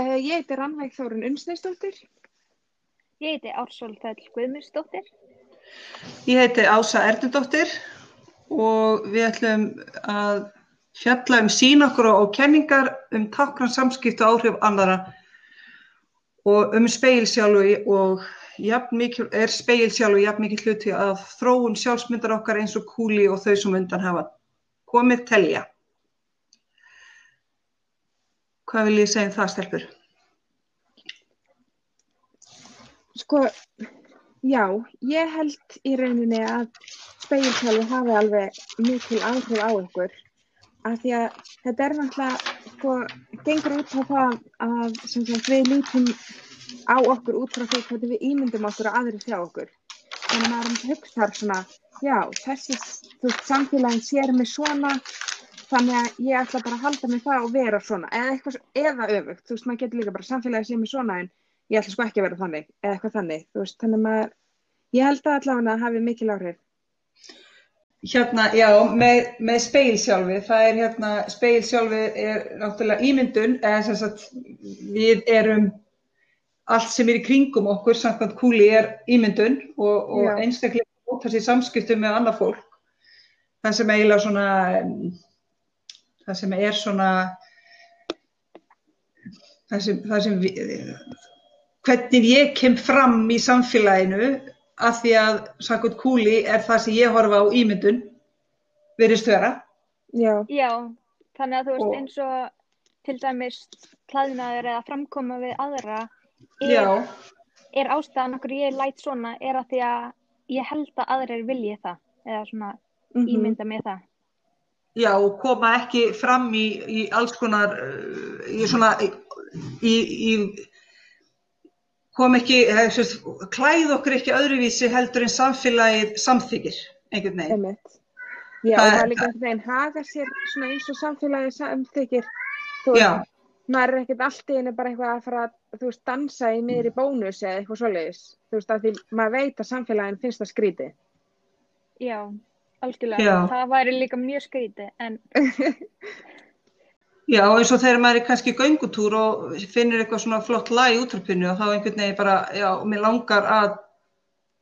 Uh, ég heiti Rannveig Þórun Unnsneistóttir. Ég heiti Ársól Þöll Guðmundsdóttir. Ég heiti Ása Erdudóttir og við ætlum að fjalla um sín okkur og kenningar um takran samskipt og áhrif annara og um speilsjálfu og mikil, er speilsjálfu jafn mikið hluti af þróun sjálfsmyndar okkar eins og kúli og þau sem undan hafa komið telja. Hvað vil ég segja um það, Stelpur? Sko, já, ég held í rauninni að speilsjálfu hafi alveg mikil áhrif á ykkur af því að þetta er náttúrulega, sko, gengur út á það að sagt, við lítum á okkur út frá því hvernig við ímyndum okkur og aðri þjá okkur. Þannig að maður hugsaðar svona, já, þessi, samfélagin sér mig svona, þannig að ég ætla bara að halda mig það og vera svona, eða eitthvað, eða öfugt, þú veist, maður getur líka bara samfélagið sér mig svona en ég ætla sko ekki að vera þannig, eða eitthvað þannig, þú veist, þannig að maður, ég held að allavega að hafi mikil áhrif. Hérna, já, með, með speilsjálfi, það er hérna, speilsjálfi er náttúrulega ímyndun, eða sem sagt, við erum, allt sem er í kringum okkur, samkvæmt kúli er ímyndun og, og einstaklega ótast í samskiptum með annað fólk, það sem eiginlega svona, það sem er svona það sem, það sem við, hvernig ég kem fram í samfélaginu af því að sakot kúli er það sem ég horfa á ímyndun verist vera Já. Já, þannig að þú veist og, eins og til dæmis klæðinaður eða framkoma við aðra er, er ástæðan okkur ég læt svona er að því að ég held að aðrir vilji það eða svona mm -hmm. ímynda með það Já, og koma ekki fram í, í alls konar, í svona, í, í kom ekki, sérst, klæð okkur ekki öðruvísi heldur en samfélagið samþykir, einhvern veginn. Einmitt. Já, það, það er líka einhvern veginn haga sér svona eins og samfélagið samþykir, þú veist, maður er ekkert allt í henni bara eitthvað að fara að, þú veist, dansa í miður í bónus eða eitthvað svoleiðis, þú veist, að því maður veit að samfélagin finnst það skríti. Já. Algjörlega, Já. það væri líka mjög skríti en Já, eins og þegar maður er kannski í göngutúr og finnir eitthvað svona flott lag í útrapinu og þá einhvern veginn bara, já, mér langar að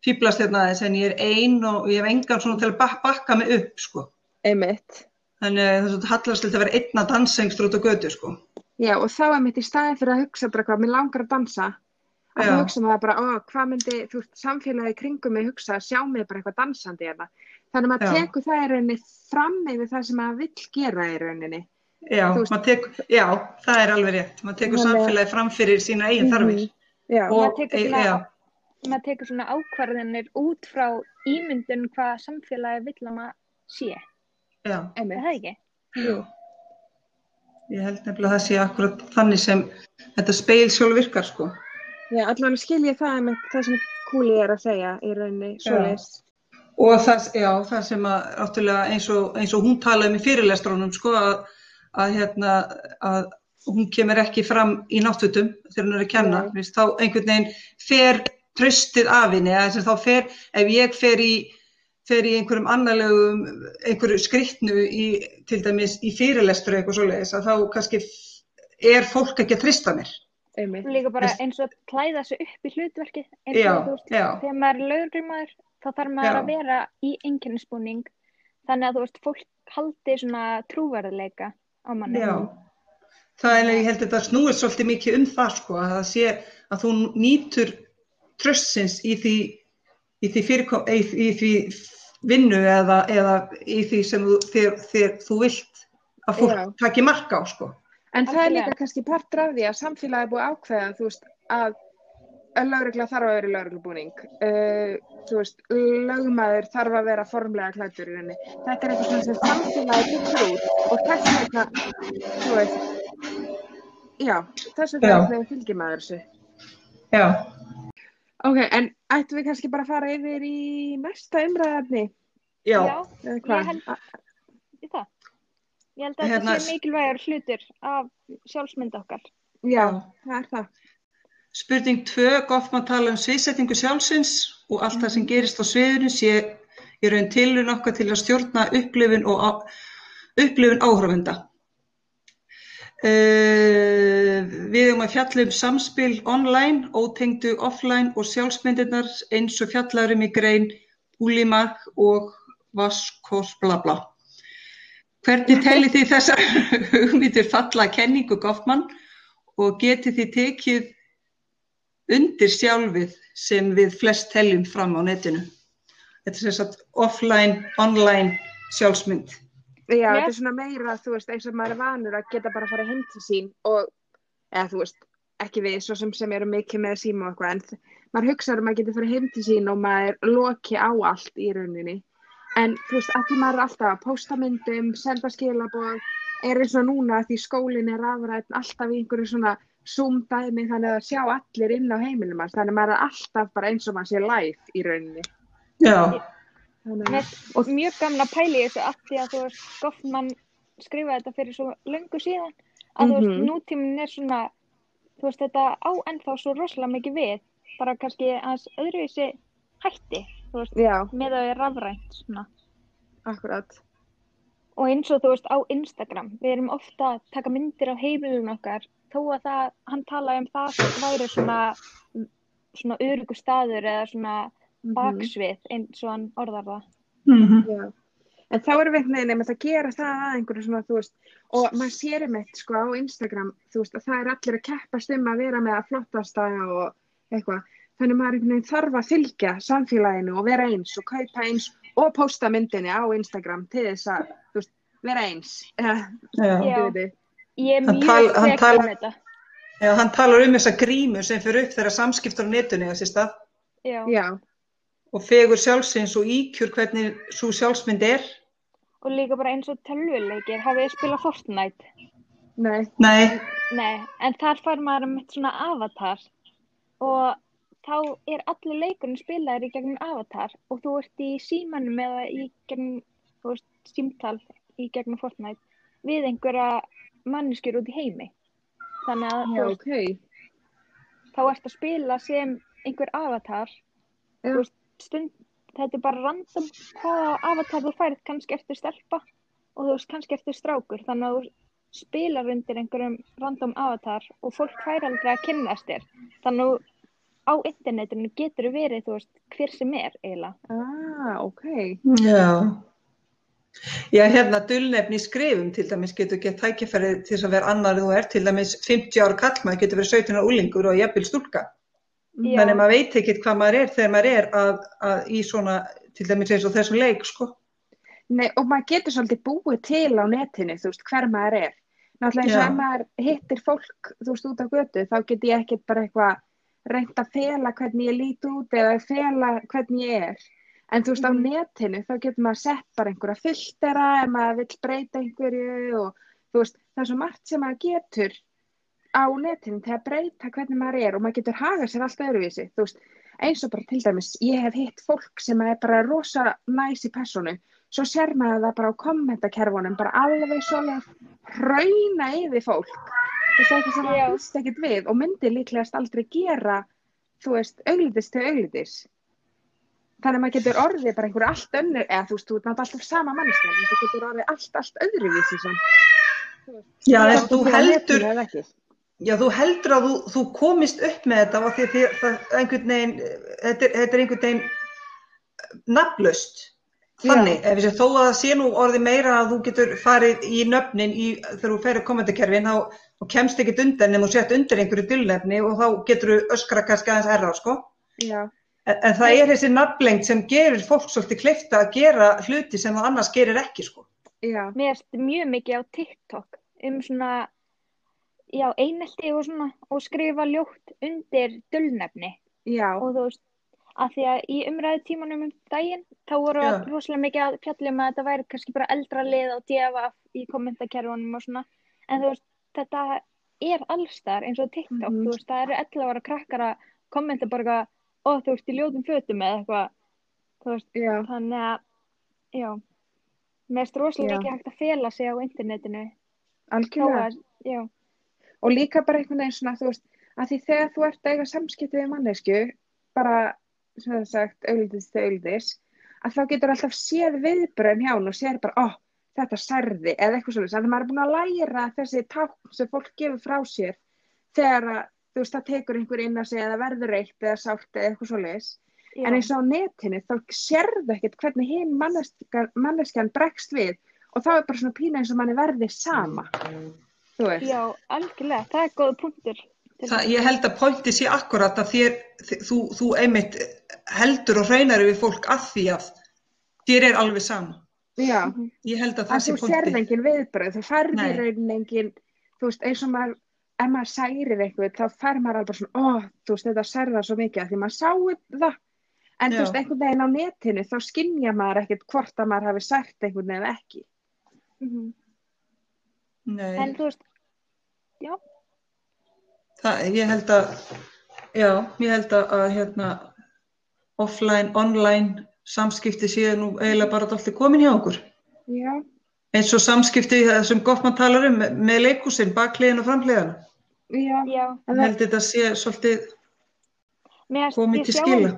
fýblast hérna þess en ég er einn og ég hef engan svona til að bak bakka mig upp, sko. Einmitt. Þannig að það hallast til að vera einn að dansa einhverjum út á götu, sko. Já, og þá er mitt í staði fyrir að hugsa bara hvað, mér langar að dansa, að hugsa maður bara, ó, hvað myndi, þú veist, samfélagi kringum mig hugsa, sjá mig bara eitthvað dansandi hérna. Þannig að maður tekur það í rauninni fram yfir það sem maður vill gera í rauninni. Já, tek, já það er alveg rétt. Maður tekur samfélagi fram fyrir sína eigin þarfir. Já, og maður tekur, svona, e, maður tekur svona ákvarðinir út frá ímyndun hvað samfélagi vill að maður sé. Já. Er það ekki? Jú. Ég held nefnilega að það sé akkurat þannig sem þetta speil sjálf virkar, sko. Já, allavega skil ég það með það sem Kúli er að segja í rauninni, svo leiðist. Og það, já, það sem að eins og, eins og hún talaði með fyrirlestrónum sko að, að, hérna, að hún kemur ekki fram í náttútum þegar hún er að kenna, Vist, þá einhvern veginn fer tröstið af henni, eða þá fer, ef ég fer í, fer í einhverjum annarlegum, einhverju skrittnu í, til dæmis í fyrirlestru eitthvað svoleiðis, að þá kannski er fólk ekki að trista mér. Líka bara eins og að klæða sig upp í hlutverki, eins og þú veist, þegar maður er lögurmaður, þá þarf maður Já. að vera í einkennisbúning þannig að þú veist, fólk haldi svona trúverðileika á manni. Já, það er, ég held að þetta snúið svolítið mikið um það sko, að það sé að þú nýtur trössins í því, í því, fyrirkom, í, í því vinnu eða, eða í því sem þú, þér, þér, þú vilt að fólk Já. taki marka á sko. En það er líka kannski partur af því að samfélagi er búið ákveða, þú veist, að lögregla þarf að vera í lögreglubúning. Uh, þú veist, lögmaður þarf að vera formlega klættur í rauninni. Þetta er eitthvað sem samfélagi byggur út og þess vegna þú veist já, þess vegna er það fylgjumæður þessu. Já. Ok, en ættum við kannski bara að fara yfir í næsta umræðafni já, já ég held í það. Ég held að hérna... þetta sé mikilvægur hlutur af sjálfsmynda okkar. Já, það er það Spurning 2, Goffman tala um sviðsetningu sjálfsins og allt það sem mhm. gerist á sviðinu sé í raun tilun okkar til að stjórna upplifun og upplifun áhrifenda. Uh, við erum að fjalla um samspil online, ótengdu offline og sjálfsmyndirnar eins og fjallarum í grein Úlimak og Vaskos bla bla. Hvernig tæli þið þessar hugmyndir falla kenningu Goffmann og geti þið tekið undir sjálfið sem við flest teljum fram á netinu? Þetta er þess að offline, online sjálfsmynd. Já, yes. þetta er svona meira, þú veist, eins og maður er vanur að geta bara að fara heim til sín og, eða þú veist, ekki við, svo sem sem eru mikið með síma og eitthvað, en maður hugsaður um að geta að fara heim til sín og maður loki á allt í rauninni. En þú veist, að því maður er alltaf að posta myndum, senda skilaboð, er eins og núna því skólinn er afræðin alltaf í einhverju svona zoom-dæmi þannig að sjá allir inn á heimilum hans, þannig að maður er alltaf bara eins og maður sé live í rauninni. Já. Með, og mjög gamla pæli þessu að því að þú veist, Goffman skrifaði þetta fyrir svo löngu síðan að mm -hmm. þú veist, mhm. nútíminn er svona þú veist, þetta á ennþá svo rosalega mikið við, bara kannski að öðruvísi hætti þú veist, Já. með að það er rafrænt svona. Akkurat og eins og þú veist, á Instagram við erum ofta að taka myndir á heimilun okkar þó að það, hann talaði um það sem væri svona svona örugu staður eða svona Mhm. baksvið eins og hann orðar það mm -hmm. en þá erum við einhvern veginn að gera það að einhverju svona þú veist og maður sér um eitt sko á Instagram þú veist að það er allir að keppast um að vera með að flottastæða og eitthvað þannig maður einhvern veginn þarf að fylgja samfélaginu og vera eins og kaupa eins og posta myndinni á Instagram til þess að veist, vera eins Já. Já. ég er mjög fekk um þetta Já, hann talar um þessa grímu sem fyrir upp þegar samskiptur á netunni Já. Já og fegur sjálfsins og íkjur hvernig svo sjálfsmynd er. Og líka bara eins og tölvuleikir, hafið þið spilað Fortnite? Nei. Nei. Nei, en þar fær maður með svona avatar og þá er allir leikurinn spilaður í gegnum avatar og þú ert í símanum eða í gegnum, þú veist, símtal í gegnum Fortnite við einhverja manneskjur út í heimi. Þannig að Já, okay. þá ert að spila sem einhver avatar, þú veist, stund, þetta er bara random hvaða avatar þú færð kannski eftir stelpa og þú veist kannski eftir strákur þannig að þú spilar undir einhverjum random avatar og fólk fær aldrei að kynast þér þannig að á internetinu getur verið þú veist hver sem er eiginlega Ah, ok Já Já, hérna dullnefni skrifum til dæmis getur gett tækifærið til þess að vera annar þú er til dæmis 50 ára kallmað getur verið 17 ára úlingur og jafnvel stúlka Já. Þannig að maður veit ekki hvað maður er þegar maður er að, að í svona, til dæmis eins og þessum leik, sko. Nei, og maður getur svolítið búið til á netinu, þú veist, hver maður er. Náttúrulega eins og ef maður hittir fólk, þú veist, út á götu, þá getur ég ekkert bara eitthvað reynd að fela hvernig ég lít út eða fela hvernig ég er. En þú veist, mm. á mhm. netinu, þá getur maður sett bara einhverja filtera ef maður vill breyta einhverju og þú veist, það er svo margt sem maður getur á netinu til að breyta hvernig maður er og maður getur hagað sér alltaf öruvísi þú veist, eins og bara til dæmis ég hef hitt fólk sem er bara rosa næs í personu, svo ser maður það bara á kommentakerfunum, bara alveg svolítið hrauna yfir fólk eitthvað sem maður húst ekkert við og myndir líklegast aldrei gera þú veist, auglitist til auglitis þannig að maður getur orðið bara einhverju allt önnur, eða þú veist, þú er alltaf sama mannskjörn, þú getur orðið allt, allt öðruvísi Já, þú heldur Já, þú heldur að þú, þú komist upp með þetta og því að einhvern veginn, þetta er, þetta er einhvern veginn nafnlaust. Þannig, Já. ef þó að það sé nú orði meira að þú getur farið í nöfnin í, þegar þú ferir komendakerfin, þá, þá kemst ekkit undan en þú sett undir einhverju dylnefni og þá getur þú öskra kannski aðeins erra, sko. Já. En, en það er þessi nafnlengt sem gerir fólk svolítið kleifta að gera hluti sem það annars gerir ekki, sko. Já. Mér erst mjög mikið á TikTok um svona já, einelti og svona og skrifa ljótt undir dullnefni já. og þú veist að því að í umræðu tímanum um daginn þá voru já. rosalega mikið að fjallum að þetta væri kannski bara eldra lið og djefa í kommentarkerfunum og svona en þú veist þetta er allstar eins og TikTok mm -hmm. þú veist það eru 11 ára krakkar að kommenta bara og þú veist í ljótum fötum eða eitthvað þú veist. Já. þannig að já. Mér erst rosalega ekki hægt að fela sig á internetinu. Algjörlega. Já. Og líka bara einhvern veginn svona þú veist að því þegar þú ert að eiga samskipti við mannesku bara sem það sagt auðvitað til auðvitaðs að þá getur alltaf séð viðbröðin hjá hún og séð bara ó oh, þetta særði eða eitthvað svolítið, þannig að maður er búin að læra þessi tákn sem fólk gefur frá sér þegar að, þú veist, það tekur einhver inn að segja að það verður eitt eða sátt eða eitthvað svolítið, en eins og á netinu þá sérðu ekkert hvernig hinn manneskjan bregst við og þá er bara svona pína eins og manni verði sama, þú veist. Já, algjörlega, það er góð punktur. Það, ég held að pointi sé akkurat að þér, þú, þú einmitt heldur og hreinar við fólk að því að þér er alveg sama. Já, ég held að það sé pointi. Að þú sérð engin viðbröð, þú færði raunin engin, þú veist, eins og maður, ef maður særir eitthvað, þá fær maður alveg svona, ó, þú veist, þetta særða svo mikið að því maður sáu það. En Já. þú veist, einhvern veginn á netinu, þá skinnja maður ekkert hvort að maður hafi sært einhvern veginn ekki. Mm -hmm. Nei. En þú veist, já. Það, ég held að, já, ég held að, að hérna, offline, online samskipti séu nú eiginlega bara alltaf komin hjá okkur. Já. Eins og samskipti sem Goffmann talar um með leikúsin, bakliðin og framliðan. Já. Já. Ég held þetta sé svolítið komið til skila.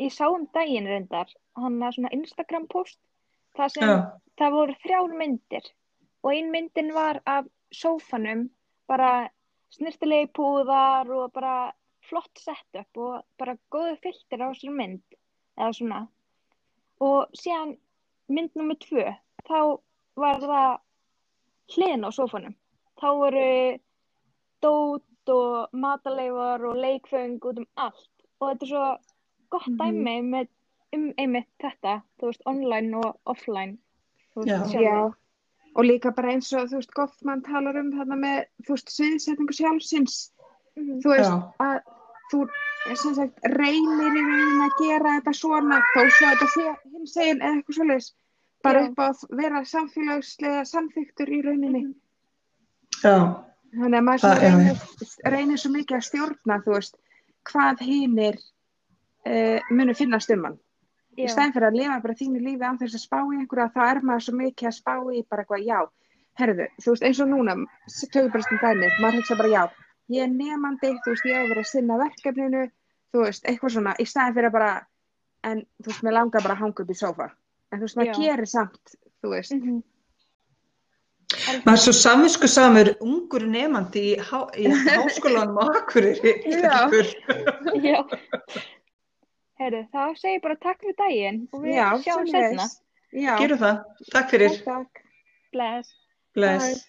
Ég sá um daginn reyndar, hann að svona Instagram post, það sem, Já. það voru þrjár myndir og ein myndin var af sófanum, bara snirtilegi púðar og bara flott setup og bara góðu fylgtir á þessari mynd eða svona og síðan mynd nummið tvö þá var það hliðin á sófanum þá voru dót og mataleifar og leikföng út um allt og þetta er svo gott mm -hmm. dæmi með, um einmitt þetta þú veist online og offline Já. Já og líka bara eins og þú veist Goffmann talar um þarna með þú veist sviðsetningu sjálfsins mm -hmm. þú veist Já. að þú sagt, reynir í raunin að gera þetta svona þó svo þetta sé hins eginn eða eitthvað svolítið bara Já. upp á að vera samfélagslega samþyktur í rauninni Já. þannig að maður Það, reynir, reynir svo mikið að stjórna þú veist hvað hinnir uh, eh, munu finnast um hann í stæðin fyrir að lifa bara þínu lífi án þess að spá í einhverja þá er maður svo mikið að spá í bara eitthvað já herðu, þú veist eins og núna tögur bara stund dæmi, maður hugsa bara já ég er nefandi, þú veist, ég að vera að sinna verkefninu, þú veist, eitthvað svona í staðin fyrir að bara, en þú veist, mér langar bara að hanga upp í sofa en þú veist, maður gerir samt, þú veist. Mm -hmm. maður er svo samvinsku samur ungur nefandi í, há, í háskólanum og akkurir já, já. Herru, þá segir bara takk fyrir daginn og við já, sjáum setna Gerum það, takk fyrir. Takk, Bless. Bless